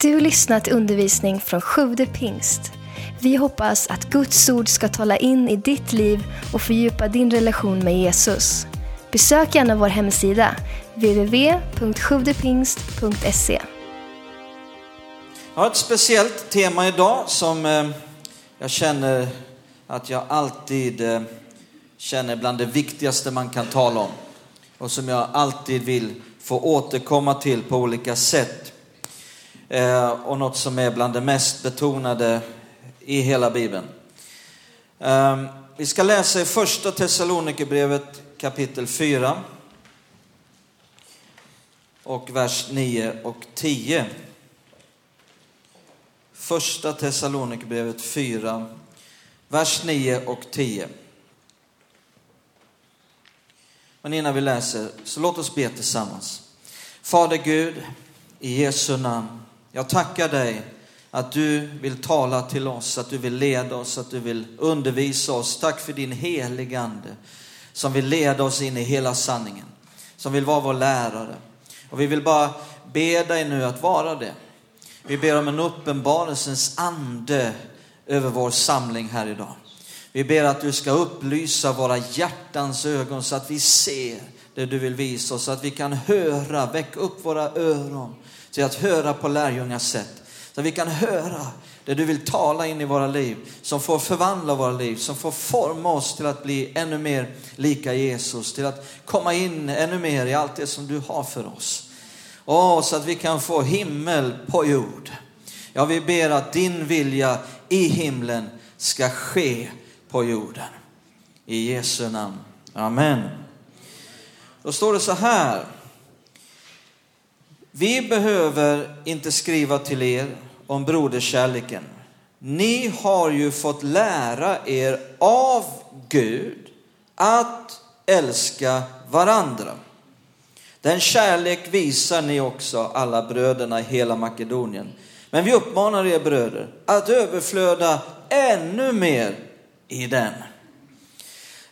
Du lyssnat till undervisning från Sjude pingst. Vi hoppas att Guds ord ska tala in i ditt liv och fördjupa din relation med Jesus. Besök gärna vår hemsida, www.sjuvdepingst.se. Jag har ett speciellt tema idag som eh, jag känner att jag alltid eh, känner bland det viktigaste man kan tala om och som jag alltid vill få återkomma till på olika sätt. Eh, och något som är bland det mest betonade i hela Bibeln. Eh, vi ska läsa i första Thessalonikerbrevet kapitel 4 och vers 9 och 10. Första Thessalonikerbrevet 4, vers 9 och 10. Men innan vi läser, så låt oss be tillsammans. Fader Gud, i Jesu namn, jag tackar dig att du vill tala till oss, att du vill leda oss, att du vill undervisa oss. Tack för din heligande som vill leda oss in i hela sanningen, som vill vara vår lärare. Och vi vill bara be dig nu att vara det. Vi ber om en uppenbarelsens ande över vår samling här idag. Vi ber att du ska upplysa våra hjärtans ögon så att vi ser det du vill visa oss, så att vi kan höra, väcka upp våra öron till att höra på lärjungars sätt. Så att vi kan höra det du vill tala in i våra liv, som får förvandla våra liv, som får forma oss till att bli ännu mer lika Jesus, till att komma in ännu mer i allt det som du har för oss. Åh, så att vi kan få himmel på jord. Ja, vi ber att din vilja i himlen ska ske på jorden. I Jesu namn. Amen. Då står det så här. Vi behöver inte skriva till er om broderskärleken. Ni har ju fått lära er av Gud att älska varandra. Den kärlek visar ni också alla bröderna i hela Makedonien. Men vi uppmanar er bröder att överflöda ännu mer i den.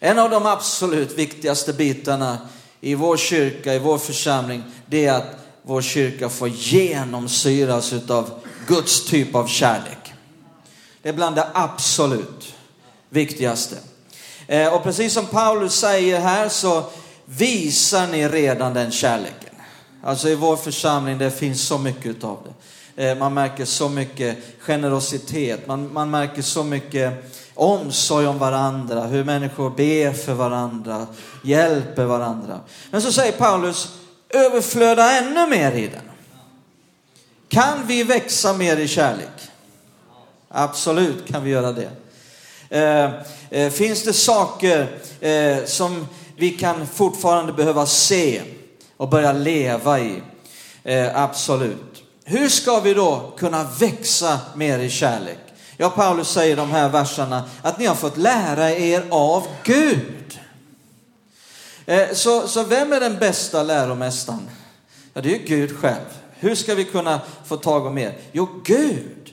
En av de absolut viktigaste bitarna i vår kyrka, i vår församling, det är att vår kyrka får genomsyras av Guds typ av kärlek. Det är bland det absolut viktigaste. Eh, och precis som Paulus säger här så visar ni redan den kärleken. Alltså i vår församling, det finns så mycket av det. Eh, man märker så mycket generositet, man, man märker så mycket omsorg om varandra, hur människor ber för varandra, hjälper varandra. Men så säger Paulus, överflöda ännu mer i den. Kan vi växa mer i kärlek? Absolut kan vi göra det. Eh, eh, finns det saker eh, som vi kan fortfarande behöva se och börja leva i? Eh, absolut. Hur ska vi då kunna växa mer i kärlek? Ja, Paulus säger i de här verserna att ni har fått lära er av Gud. Eh, så, så vem är den bästa läromästaren? Ja, det är ju Gud själv. Hur ska vi kunna få tag om er? Jo, Gud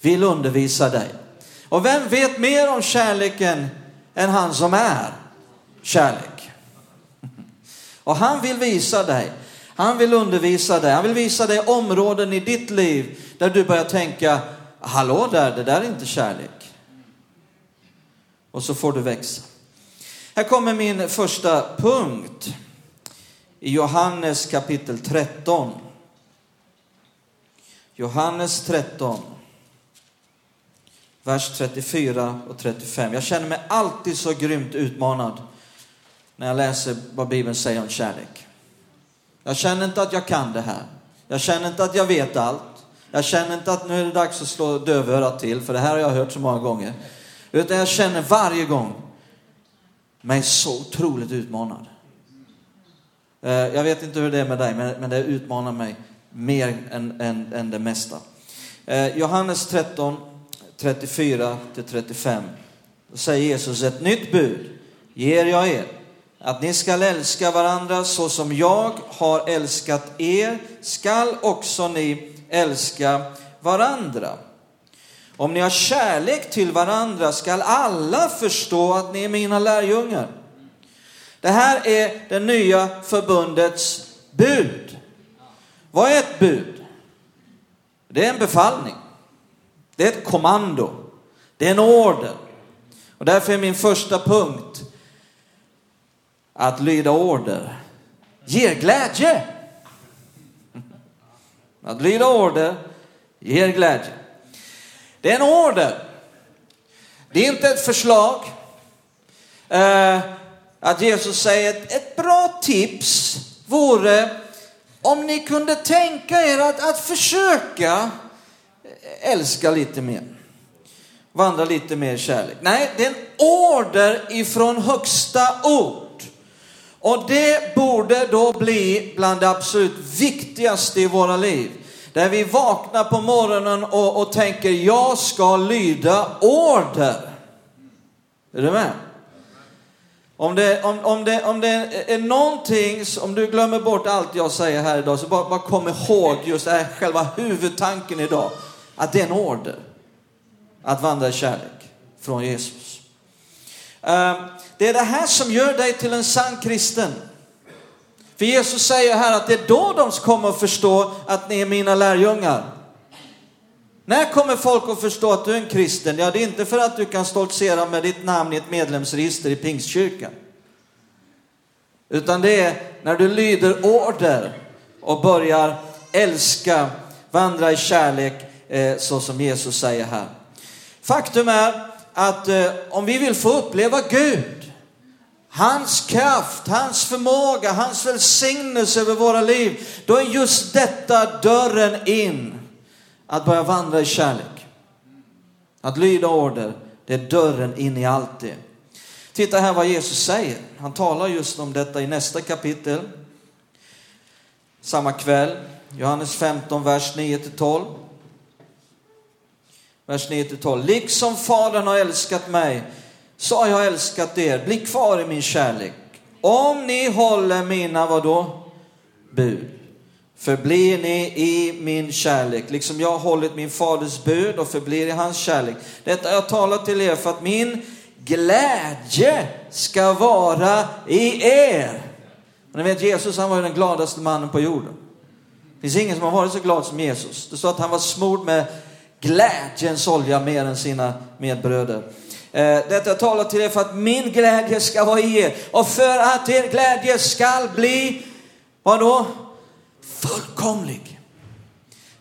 vill undervisa dig. Och vem vet mer om kärleken än han som är kärlek? Och han vill visa dig, han vill undervisa dig, han vill visa dig områden i ditt liv där du börjar tänka, hallå där, det där är inte kärlek. Och så får du växa. Här kommer min första punkt i Johannes kapitel 13. Johannes 13, vers 34 och 35. Jag känner mig alltid så grymt utmanad när jag läser vad Bibeln säger om kärlek. Jag känner inte att jag kan det här. Jag känner inte att jag vet allt. Jag känner inte att nu är det dags att slå dövörat till, för det här har jag hört så många gånger. Utan jag känner varje gång mig så otroligt utmanad. Eh, jag vet inte hur det är med dig, men det utmanar mig mer än, än, än det mesta. Eh, Johannes 13, 34 35. Då säger Jesus, ett nytt bud ger jag er. Att ni skall älska varandra så som jag har älskat er, skall också ni älska varandra. Om ni har kärlek till varandra skall alla förstå att ni är mina lärjungar. Det här är det nya förbundets bud. Vad är ett bud? Det är en befallning. Det är ett kommando. Det är en order. Och därför är min första punkt att lyda order ger glädje. Att lyda order ger glädje. Det är en order. Det är inte ett förslag. Eh, att Jesus säger ett, ett bra tips vore om ni kunde tänka er att, att försöka eh, älska lite mer. Vandra lite mer kärlek. Nej, det är en order ifrån högsta ord. Och det borde då bli bland det absolut viktigaste i våra liv. Där vi vaknar på morgonen och, och tänker, jag ska lyda order. Är du med? Om det, om, om, det, om det är någonting, om du glömmer bort allt jag säger här idag, så bara, bara kom ihåg just det här, själva huvudtanken idag. Att det är en order. Att vandra i kärlek från Jesus. Ehm, det är det här som gör dig till en sann kristen. För Jesus säger här att det är då de kommer att förstå att ni är mina lärjungar. När kommer folk att förstå att du är en kristen? Ja, det är inte för att du kan stoltsera med ditt namn i ett medlemsregister i Pingstkyrkan. Utan det är när du lyder order och börjar älska, vandra i kärlek, eh, så som Jesus säger här. Faktum är att eh, om vi vill få uppleva Gud, hans kraft, hans förmåga, hans välsignelse över våra liv, då är just detta dörren in att börja vandra i kärlek. Att lyda order, det är dörren in i allt det. Titta här vad Jesus säger. Han talar just om detta i nästa kapitel. Samma kväll, Johannes 15, vers 9 12. Vers 9 12. Liksom Fadern har älskat mig, så har jag älskat er. Bli kvar i min kärlek. Om ni håller mina, vadå? Bud förblir ni i min kärlek, liksom jag har hållit min faders bud och förblir i hans kärlek. Detta har jag talat till er för att min glädje ska vara i er. Och ni vet Jesus han var ju den gladaste mannen på jorden. Det finns ingen som har varit så glad som Jesus. Det står att han var smord med glädjens olja mer än sina medbröder. Eh, detta talar till er för att min glädje ska vara i er och för att er glädje skall bli, vadå? fullkomlig.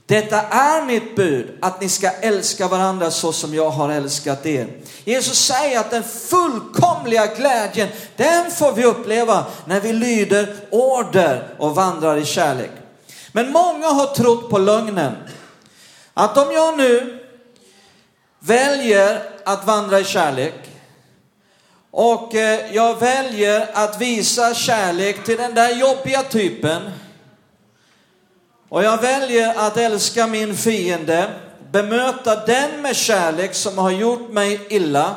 Detta är mitt bud, att ni ska älska varandra så som jag har älskat er. Jesus säger att den fullkomliga glädjen, den får vi uppleva när vi lyder order och vandrar i kärlek. Men många har trott på lögnen. Att om jag nu väljer att vandra i kärlek och eh, jag väljer att visa kärlek till den där jobbiga typen och jag väljer att älska min fiende, bemöta den med kärlek som har gjort mig illa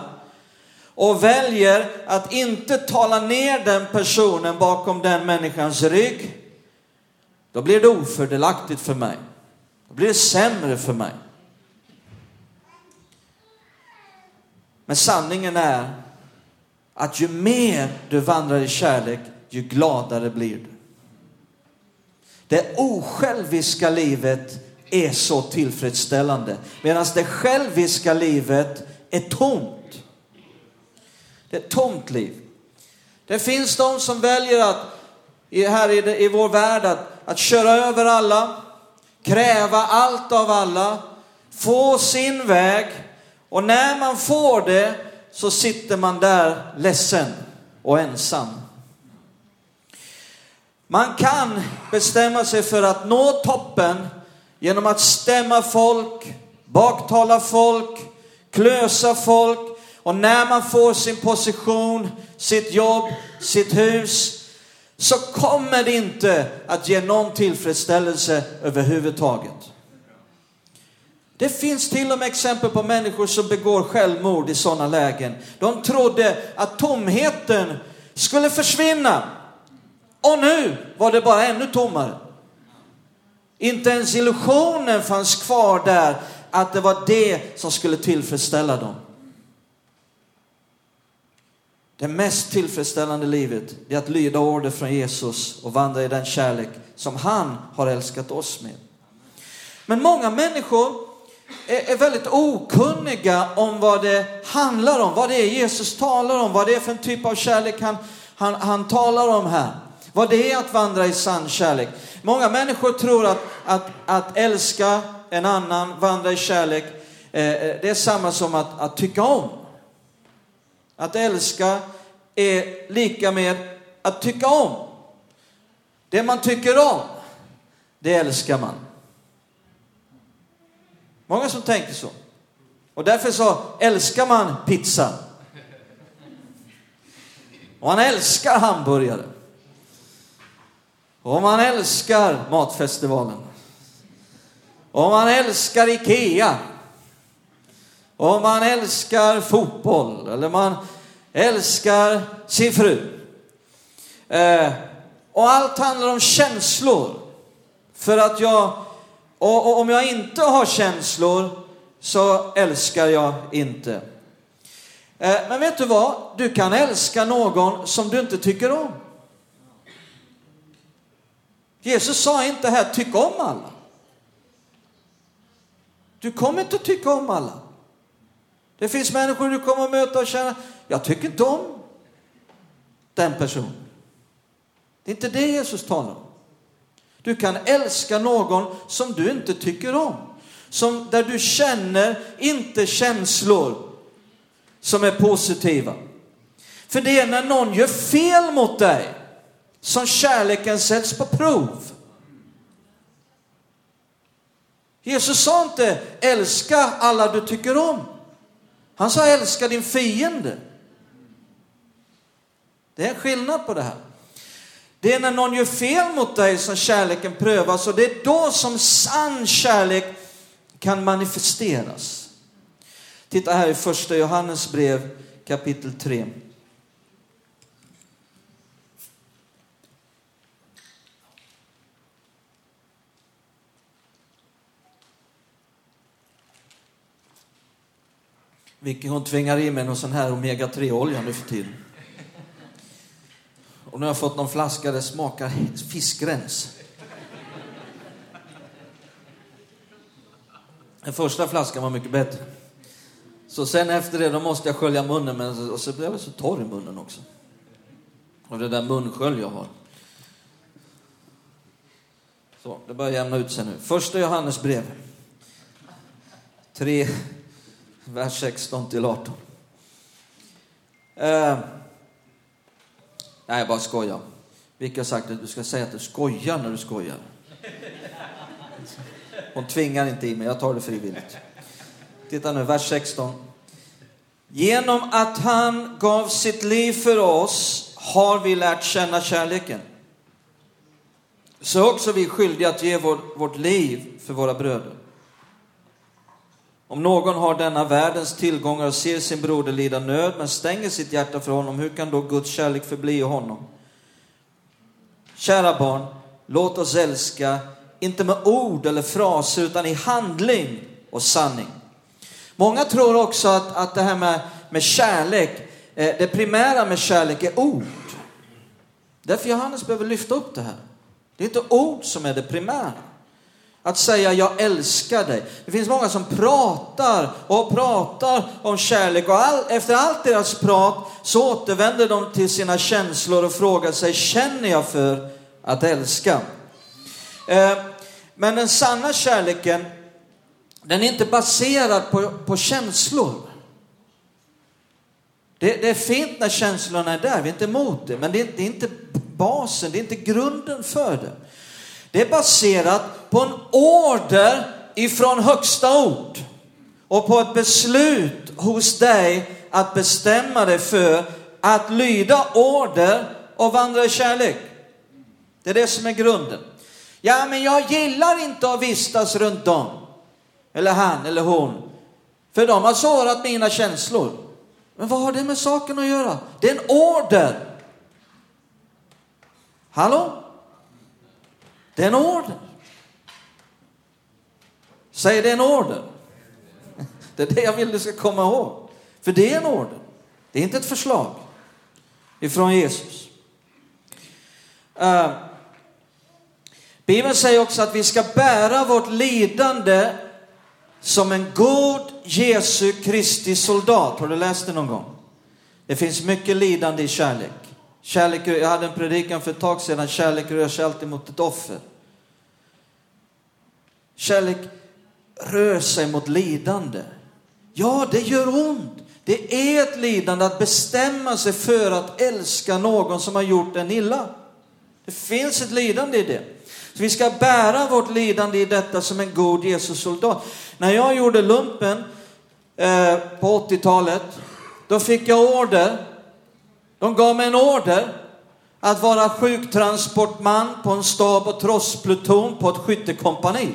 och väljer att inte tala ner den personen bakom den människans rygg, då blir det ofördelaktigt för mig. Då blir det sämre för mig. Men sanningen är att ju mer du vandrar i kärlek, ju gladare blir du. Det osjälviska livet är så tillfredsställande. Medan det själviska livet är tomt. Det är ett tomt liv. Det finns de som väljer att, här i, vår värld, att, att köra över alla, kräva allt av alla, få sin väg och när man får det så sitter man där ledsen och ensam. Man kan bestämma sig för att nå toppen genom att stämma folk, baktala folk, klösa folk och när man får sin position, sitt jobb, sitt hus så kommer det inte att ge någon tillfredsställelse överhuvudtaget. Det finns till och med exempel på människor som begår självmord i sådana lägen. De trodde att tomheten skulle försvinna och nu var det bara ännu tommare. Inte ens illusionen fanns kvar där att det var det som skulle tillfredsställa dem. Det mest tillfredsställande livet är att lyda order från Jesus och vandra i den kärlek som han har älskat oss med. Men många människor är, väldigt okunniga om vad det handlar om, vad det är Jesus talar om, vad det är för en typ av kärlek han, han, han talar om här. Vad det är att vandra i sann kärlek. Många människor tror att, att, att älska en annan, vandra i kärlek, eh, eh det är samma som att, att tycka om. Att älska är lika med att tycka om. Det man tycker om, det älskar man. Många som tänker så. Och därför så älskar man pizza. Och man älskar hamburgare. Och man älskar matfestivalen. Och man älskar Ikea. Och man älskar fotboll. Eller man älskar sin fru. Eh, och allt handlar om känslor. För att jag, och, och om jag inte har känslor så älskar jag inte. Eh, men vet du vad? Du kan älska någon som du inte tycker om. Jesus sa inte här, tyck om alla. Du kommer inte att tycka om alla. Det finns människor du kommer att möta och känna, jag tycker inte om den personen. Det är inte det Jesus talar om. Du kan älska någon som du inte tycker om. Som, där du känner inte känslor som är positiva. För det är när någon gör fel mot dig som kärleken sätts på prov. Jesus sa inte älska alla du tycker om. Han sa älska din fiende. Det är en skillnad på det här. Det är när någon gör fel mot dig som kärleken prövas och det är då som sann kärlek kan manifesteras. Titta här i första Johannes brev kapitel 3. Vicky hon tvingar i mig någon sån här omega-3-olja nu för tiden. Nu har jag fått någon flaska det smakar fiskrens. Den första flaskan var mycket bättre. Så sen efter det då måste jag skölja munnen, men och så blev jag så torr i munnen också. Av det där munskölj jag har. Så, det börjar jämna ut sig nu. Första Johannes brev. 3, vers 16 till 18. Eh, nej, jag bara skojar. Vilka har sagt att du ska säga att du skojar när du skojar? Hon tvingar inte i mig, jag tar det frivilligt. Titta nu, vers 16. Genom att han gav sitt liv för oss har vi lärt känna kärleken. Så är också vi skyldiga att ge vår, vårt liv för våra bröder. Om någon har denna världens tillgångar och ser sin broder lida nöd men stänger sitt hjärta för honom, hur kan då Guds kärlek förbli i honom? Kära barn, låt oss älska, inte med ord eller fraser, utan i handling och sanning. Många tror också att, att det här med, med kärlek, eh, det primära med kärlek är ord. Därför Johannes behöver lyfta upp det här. Det är inte ord som är det primära. Att säga jag älskar dig. Det finns många som pratar och pratar om kärlek och all, efter allt deras prat så återvänder de till sina känslor och frågar sig, känner jag för att älska? Eh, men den sanna kärleken, den är inte baserad på, på känslor. Det, det, är fint när känslorna är där, vi är inte emot det, men det det är inte basen, det är inte grunden för det. Det är baserat på en order ifrån högsta ort och på ett beslut hos dig att bestämma dig för att lyda order och vandra i kärlek. Det är det som är grunden. Ja, men jag gillar inte att vistas runt dem. Eller han eller hon. För de har sårat mina känslor. Men vad har det med saken att göra? Det är en order. Hallå? Det är en order. Säger det en order. Det är det jag vill du ska komma ihåg. För det är en order. Det är inte ett förslag ifrån Jesus. Uh, Bibeln säger också att vi ska bära vårt lidande som en god Jesu Kristi soldat. Har du läst det någon gång? Det finns mycket lidande i kärlek. kärlek jag hade en predikan för ett tag sedan, kärlek rör sig alltid mot ett offer. Kärlek rör sig mot lidande. Ja, det gör ont. Det är ett lidande att bestämma sig för att älska någon som har gjort en illa. Det finns ett lidande i det. Så vi ska bära vårt lidande i detta som en god Jesus-soldat. När jag gjorde lumpen eh, på 80-talet, då fick jag order. De gav mig en order att vara sjuktransportman på en stab och trosspluton på ett skyttekompani.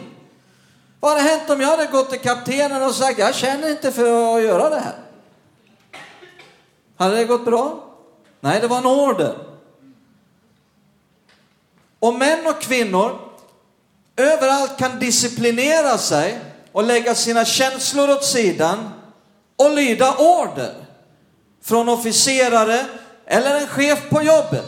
Vad hade hänt om jag hade gått till kaptenen och sagt, jag känner inte för att göra det här? Hade det gått bra? Nej, det var en order. Och män och kvinnor överallt kan disciplinera sig och lägga sina känslor åt sidan och lyda order från officerare eller en chef på jobbet.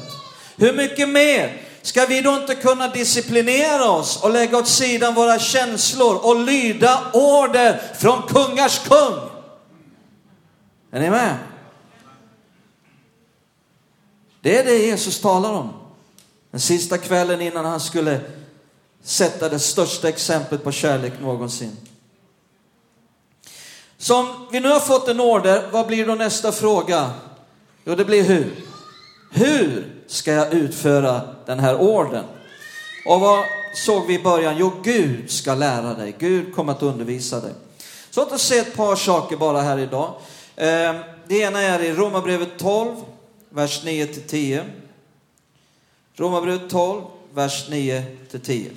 Hur mycket mer ska vi då inte kunna disciplinera oss och lägga åt sidan våra känslor och lyda order från kungars kung? Är ni med? Det är det Jesus talar om. Den sista kvällen innan han skulle sätta det största exemplet på kärlek någonsin. Så om vi nu har fått en order, vad blir då nästa fråga? Jo, det blir hur. Hur ska jag utföra den här orden? Och vad såg vi i början? Jo, Gud ska lära dig. Gud kommer att undervisa dig. Så låt oss se ett par saker bara här idag. Ehm, det ena är i Romarbrevet 12, vers 9-10. Romarbrevet 12, vers 9-10.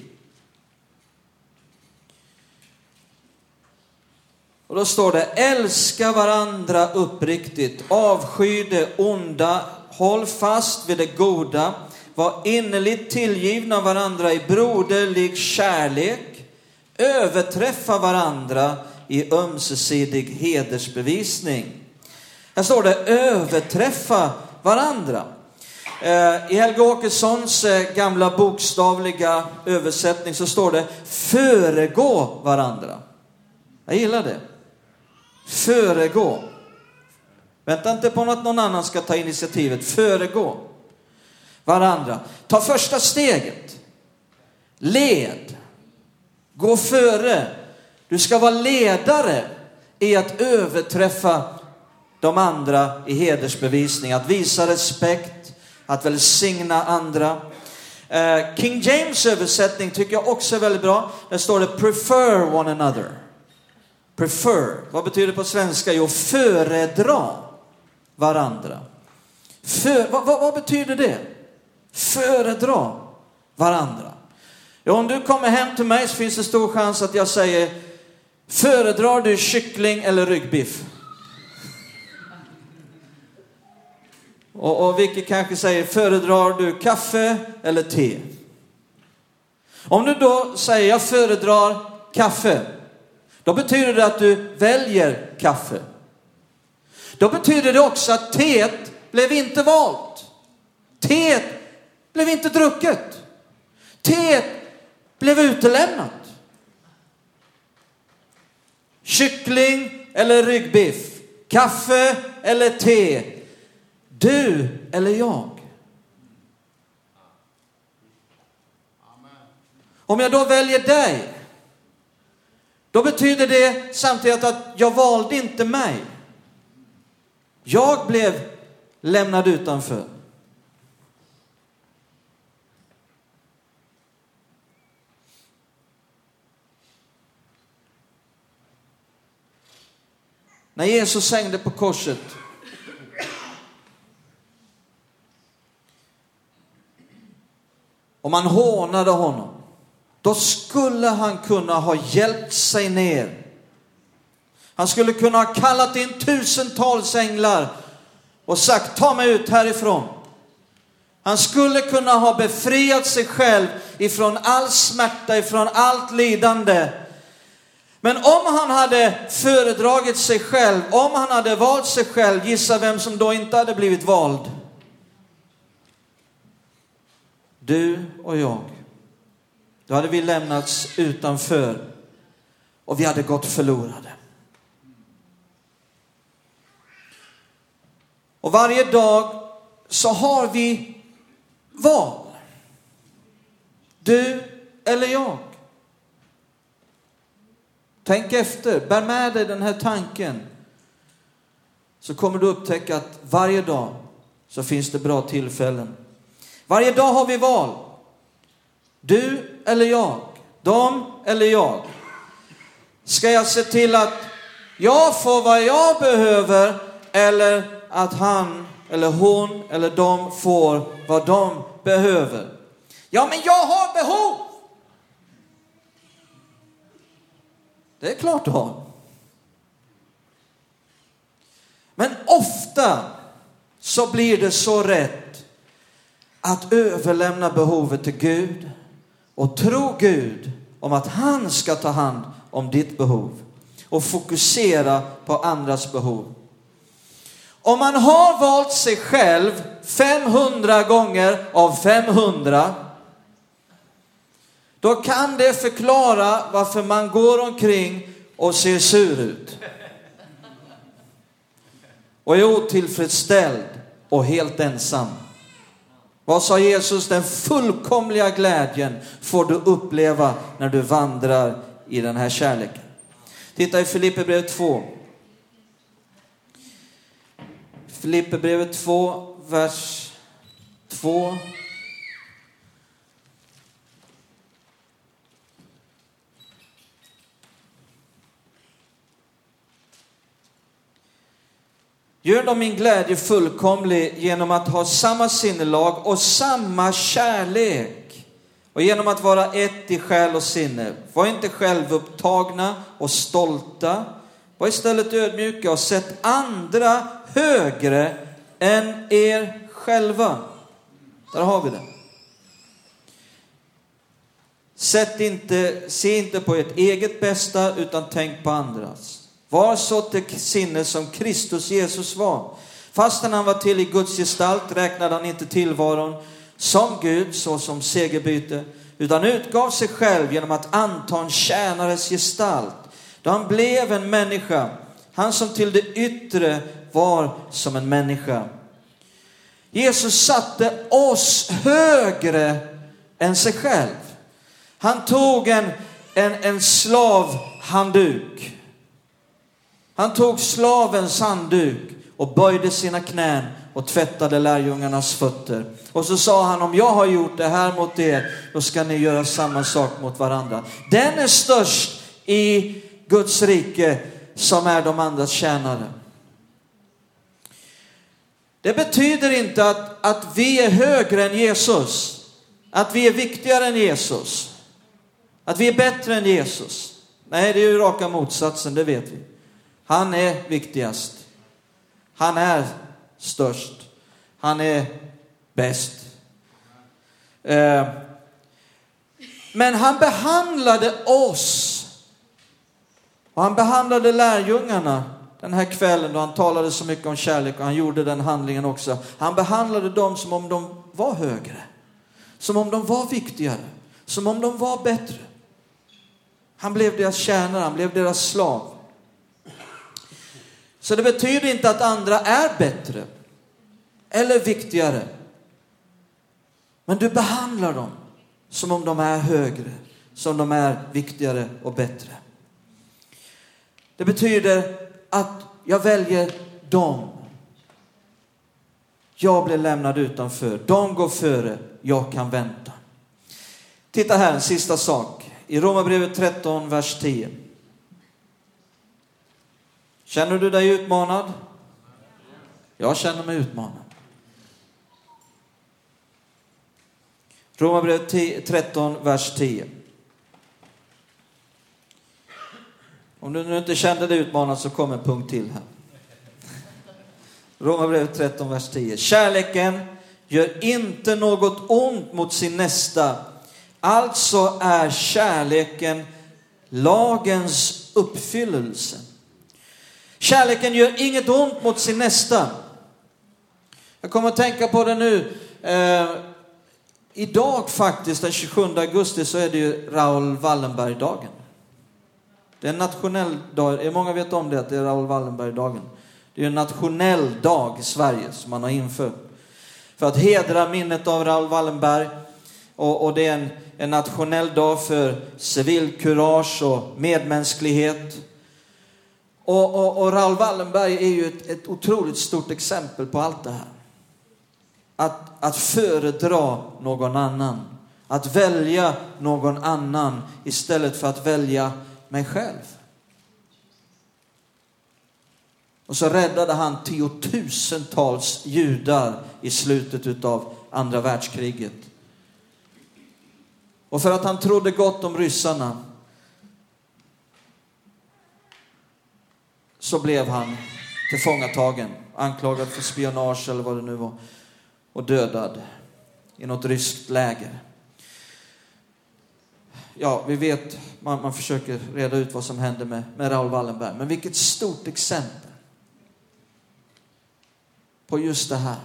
Och då står det, älska varandra uppriktigt, avsky det onda, håll fast vid det goda, var innerligt tillgivna varandra i broderlig kärlek, överträffa varandra i ömsesidig hedersbevisning. Här står det överträffa varandra. Eh, I Helge Åkessons eh, gamla bokstavliga översättning så står det föregå varandra. Jag gillar det. Föregå. Vänta inte på att någon annan ska ta initiativet. Föregå varandra. Ta första steget. Led. Gå före. Du ska vara ledare i att överträffa de andra i hedersbevisning, att visa respekt, att välsigna andra. Eh, King James översättning tycker jag också är väldigt bra. Där står det prefer one another. Prefer, vad betyder det på svenska? Jo, föredra varandra. För, vad, vad, vad betyder det? Föredra varandra. Ja, om du kommer hem till mig så finns det stor chans att jag säger Föredrar du kyckling eller ryggbiff? Och, och Vicky kanske säger, föredrar du kaffe eller te? Om du då säger, jag föredrar kaffe, då betyder det att du väljer kaffe. Då betyder det också att teet blev inte valt. Teet blev inte drucket. Teet blev utelämnat. Kyckling eller ryggbiff, kaffe eller te, du eller jag? Om jag då väljer dig, då betyder det samtidigt att jag valde inte mig. Jag blev lämnad utanför. När Jesus hängde på korset och man hånade honom, då skulle han kunna ha hjälpt sig ner. Han skulle kunna ha kallat in tusentals änglar och sagt ta mig ut härifrån. Han skulle kunna ha befriat sig själv ifrån all smärta, ifrån allt lidande. Men om han hade föredragit sig själv, om han hade valt sig själv, gissa vem som då inte hade blivit vald? Du och jag. då hade vi lämnats utanför och vi hade gått förlorade. Och varje dag så har vi val. Du eller jag. Tänk efter, bär med dig den här tanken. Så kommer du upptäcka att varje dag så finns det bra tillfällen. Varje dag har vi val. Du eller jag, de eller jag. Ska jag se till att jag får vad jag behöver eller att han eller hon eller de får vad de behöver? Ja, men jag har behov! Det är klart du har. Men ofta så blir det så rätt att överlämna behovet till Gud och tro Gud om att han ska ta hand om ditt behov och fokusera på andras behov. Om man har valt sig själv 500 gånger av 500 då kan det förklara varför man går omkring och ser sur ut. Och är otillfredsställd och helt ensam. Vad sa Jesus? Den fullkomliga glädjen får du uppleva när du vandrar i den här kärleken. Titta i Filipperbrevet 2. Filipperbrevet 2, vers 2 Gör då min glädje fullkomlig genom att ha samma sinnelag och samma kärlek. Och genom att vara ett i själ och sinne. Var inte självupptagna och stolta. Var istället ödmjuka och sätt andra högre än er själva. Där har vi det. Sätt inte, se inte på ert eget bästa utan tänk på andras. Var så till sinne som Kristus Jesus var. Fastän han var till i Guds gestalt räknade han inte tillvaron som Gud såsom segerbyte, utan utgav sig själv genom att anta en tjänares gestalt. Då han blev en människa, han som till det yttre var som en människa. Jesus satte oss högre än sig själv. Han tog en, en, en slavhandduk han tog slavens handduk och böjde sina knän och tvättade lärjungarnas fötter. Och så sa han, om jag har gjort det här mot er, då ska ni göra samma sak mot varandra. Den är störst i Guds rike som är de andras tjänare. Det betyder inte att, att vi är högre än Jesus, att vi är viktigare än Jesus, att vi är bättre än Jesus. Nej, det är ju raka motsatsen, det vet vi. Han är viktigast. Han är störst. Han är bäst. Eh, men han behandlade oss och han behandlade lärjungarna den här kvällen då han talade så mycket om kärlek och han gjorde den handlingen också. Han behandlade dem som om de var högre, som om de var viktigare, som om de var bättre. Han blev deras tjänare, han blev deras slav. Så det betyder inte att andra är bättre eller viktigare. Men du behandlar dem som om de är högre, som om de är viktigare och bättre. Det betyder att jag väljer dem. Jag blir lämnad utanför. De går före. Jag kan vänta. Titta här, en sista sak. I Romarbrevet 13, vers 10. Känner du dig utmanad? Jag känner mig utmanad. Romarbrevet 13, vers 10. Om du nu inte kände dig utmanad så kommer en punkt till här. Romarbrevet 13, vers 10. Kärleken gör inte något ont mot sin nästa. Alltså är kärleken lagens uppfyllelse. Kärleken gör inget ont mot sin nästa. Jag kommer att tänka på det nu. Eh, idag faktiskt, den 27 augusti, så är det ju Raoul Wallenberg-dagen. Det är en nationell dag. Många vet om det, att det är Raoul Wallenberg-dagen. Det är en nationell dag i Sverige som man har infört. För att hedra minnet av Raoul Wallenberg. Och, och det är en, en nationell dag för civilkurage och medmänsklighet. Och, och, och Raoul Wallenberg är ju ett, ett otroligt stort exempel på allt det här. Att, att föredra någon annan. Att välja någon annan istället för att välja mig själv. Och så räddade han tiotusentals judar i slutet av andra världskriget. Och för att han trodde gott om ryssarna så blev han tillfångatagen, anklagad för spionage eller vad det nu var och dödad i något ryskt läger. Ja, vi vet, man, man försöker reda ut vad som hände med, med Raoul Wallenberg, men vilket stort exempel på just det här.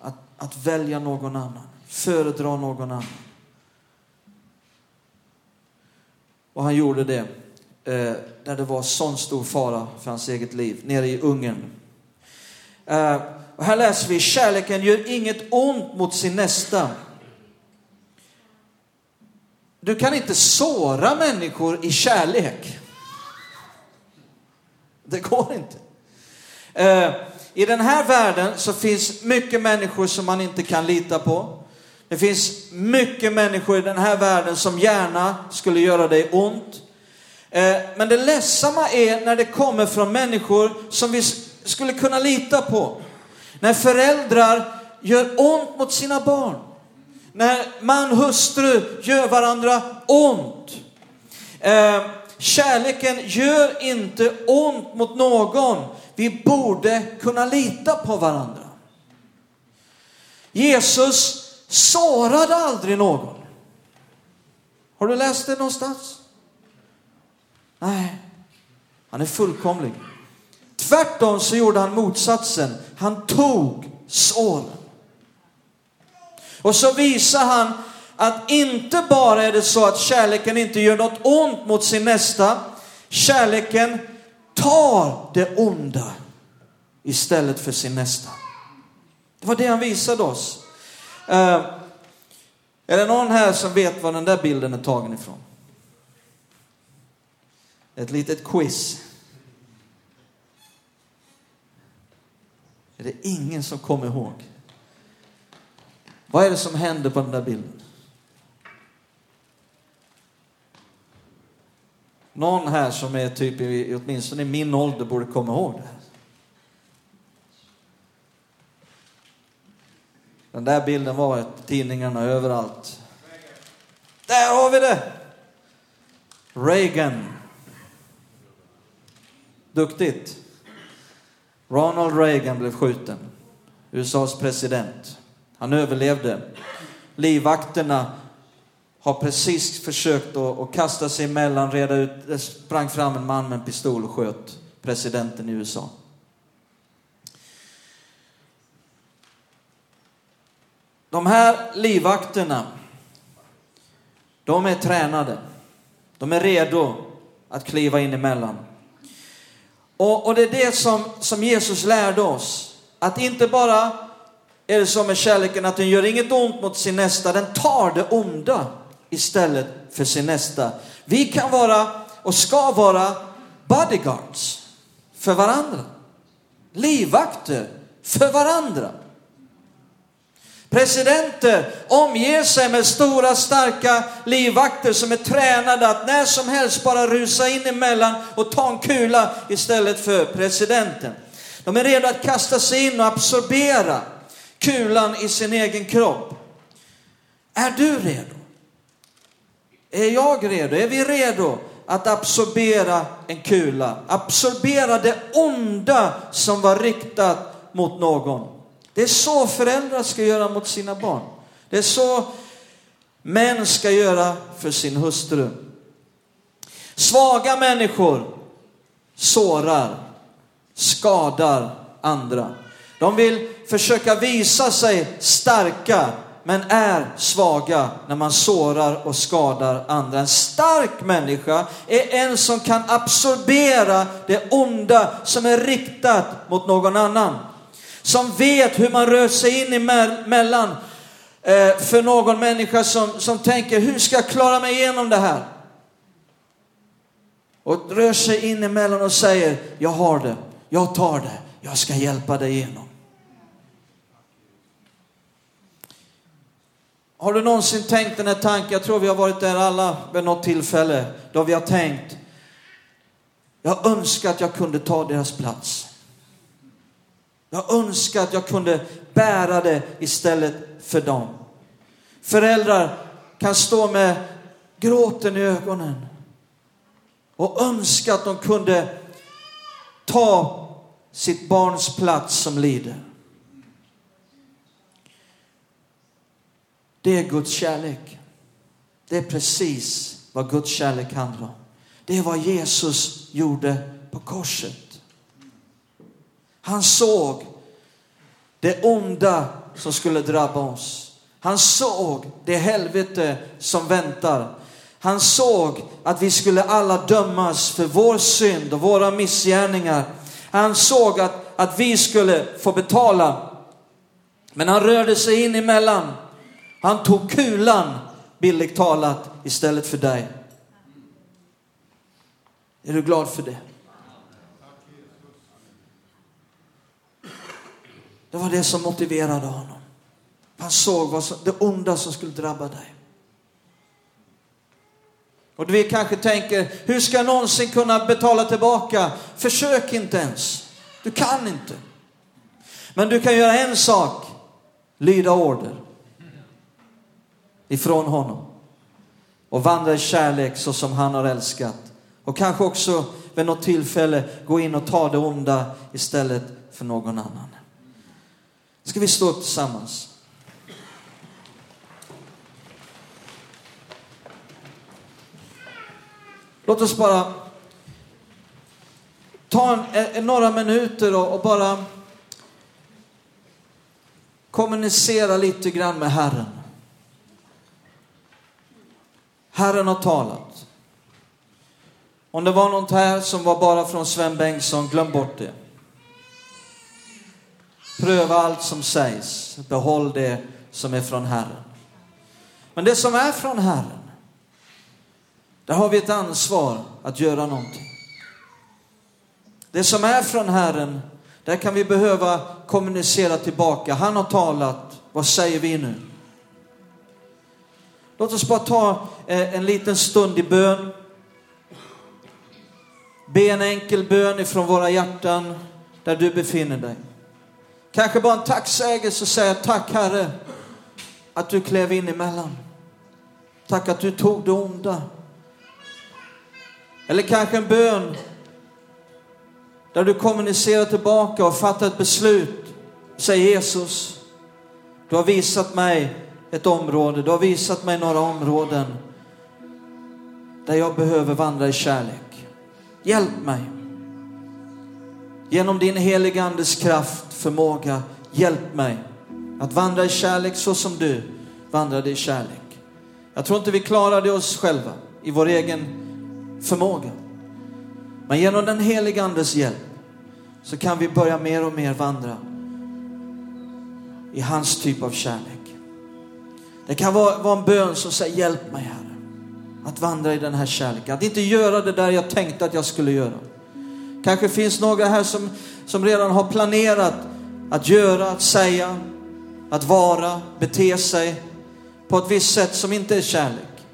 Att, att välja någon annan, föredra någon annan. Och han gjorde det eh, där det var sån stor fara för hans eget liv, nere i Ungern. Eh, och här läser vi, kärleken gör inget ont mot sin nästa. Du kan inte såra människor i kärlek. Det går inte. Eh, I den här världen så finns mycket människor som man inte kan lita på. Det finns mycket människor i den här världen som gärna skulle göra dig ont. Eh, men det ledsamma är när det kommer från människor som vi skulle kunna lita på. När föräldrar gör ont mot sina barn. När man och hustru gör varandra ont. Eh, kärleken gör inte ont mot någon. Vi borde kunna lita på varandra. Jesus sårade aldrig någon. Har du läst det någonstans? Nej, han är fullkomlig. Tvärtom så gjorde han motsatsen. Han tog såren. Och så visar han att inte bara är det så att kärleken inte gör något ont mot sin nästa. Kärleken tar det onda istället för sin nästa. Det var det han visade oss. Eh, är det någon här som vet var den där bilden är tagen ifrån? Ett litet quiz. Är det ingen som kommer ihåg? Vad är det som händer på den där bilden? Någon här som är typ i, åtminstone i min ålder borde komma ihåg det. Den där bilden var i tidningarna överallt. Där har vi det! Reagan. Duktigt. Ronald Reagan blev skjuten. USAs president. Han överlevde. Livvakterna har precis försökt att, kasta sig emellan, reda ut. Det sprang fram en man med en pistol och sköt presidenten i USA. De här livvakterna, de är tränade. De är redo att kliva in emellan. Och, och det är det som, som Jesus lärde oss. Att inte bara är det som med kärleken att den gör inget ont mot sin nästa, den tar det onda istället för sin nästa. Vi kan vara och ska vara bodyguards för varandra. Livvakter för varandra. Presidenter omger sig med stora starka livvakter som är tränade att när som helst bara rusa in emellan och ta en kula istället för presidenten. De är redo att kasta sig in och absorbera kulan i sin egen kropp. Är du redo? Är jag redo? Är vi redo att absorbera en kula? Absorbera det onda som var riktat mot någon. Det är så föräldrar ska göra mot sina barn. Det är så män ska göra för sin hustru. Svaga människor sårar, skadar andra. De vill försöka visa sig starka men är svaga när man sårar och skadar andra. En stark människa är en som kan absorbera det onda som är riktat mot någon annan. Som vet hur man rör sig in emellan eh, för någon människa som, som tänker, hur ska jag klara mig igenom det här? Och rör sig in emellan och säger, jag har det, jag tar det, jag ska hjälpa dig igenom. Har du någonsin tänkt den här tanken? Jag tror vi har varit där alla vid något tillfälle då vi har tänkt. Jag önskar att jag kunde ta deras plats. Jag önskar att jag kunde bära det istället för dem. Föräldrar kan stå med gråten i ögonen och önska att de kunde ta sitt barns plats som lider. Det är Guds kärlek. Det är precis vad Guds kärlek handlar om. Det är vad Jesus gjorde på korset. Han såg det onda som skulle drabba oss. Han såg det helvete som väntar. Han såg att vi skulle alla dömas för vår synd och våra missgärningar. Han såg att, att vi skulle få betala. Men han rörde sig in emellan han tog kulan, bildligt talat, istället för dig. Är du glad för det? Det var det som motiverade honom. Han såg vad som, det onda som skulle drabba dig. Och vi kanske tänker, hur ska jag någonsin kunna betala tillbaka? Försök inte ens. Du kan inte. Men du kan göra en sak, lyda order ifrån honom och vandra i kärlek så som han har älskat. Och kanske också vid något tillfälle gå in och ta det onda istället för någon annan. Ska vi stå upp tillsammans? Låt oss bara ta en, en, några minuter och, och bara kommunicera lite grann med Herren. Herren har talat. Om det var något här som var bara från Sven Bengtsson, glöm bort det. Pröva allt som sägs, behåll det som är från Herren. Men det som är från Herren, där har vi ett ansvar att göra någonting. Det som är från Herren, där kan vi behöva kommunicera tillbaka. Han har talat, vad säger vi nu? Låt oss bara ta eh, en liten stund i bön. Be en enkel bön ifrån våra hjärtan där du befinner dig. Kanske bara en tacksägelse och säga tack Herre att du klev in emellan. Tack att du tog det onda. Eller kanske en bön där du kommunicerar tillbaka och fattar ett beslut. Säg Jesus, du har visat mig ett område, du har visat mig några områden där jag behöver vandra i kärlek. Hjälp mig. Genom din heliga Andes kraft, förmåga, hjälp mig att vandra i kärlek så som du vandrade i kärlek. Jag tror inte vi klarade oss själva i vår egen förmåga. Men genom den heliga Andes hjälp så kan vi börja mer och mer vandra i hans typ av kärlek. Det kan vara, vara en bön som säger hjälp mig Herre att vandra i den här kärleken. Att inte göra det där jag tänkte att jag skulle göra. Kanske finns några här som, som redan har planerat att göra, att säga, att vara, bete sig på ett visst sätt som inte är kärlek.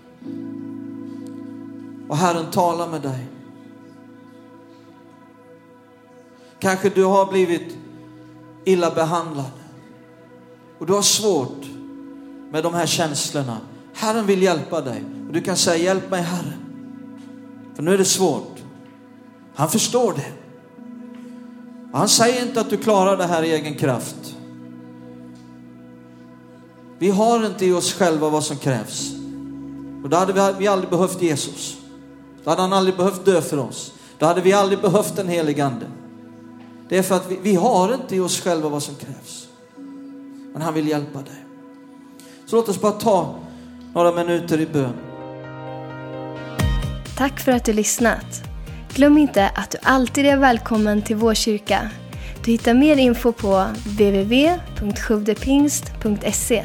Och Herren talar med dig. Kanske du har blivit illa behandlad och du har svårt med de här känslorna. Herren vill hjälpa dig. Och du kan säga, hjälp mig Herre. För nu är det svårt. Han förstår det. Och han säger inte att du klarar det här i egen kraft. Vi har inte i oss själva vad som krävs. Och då hade vi aldrig behövt Jesus. Då hade han aldrig behövt dö för oss. Då hade vi aldrig behövt den helige ande. Det är för att vi, vi har inte i oss själva vad som krävs. Men han vill hjälpa dig. Så låt oss bara ta några minuter i bön. Tack för att du lyssnat. Glöm inte att du alltid är välkommen till vår kyrka. Du hittar mer info på www.sjuvdepingst.se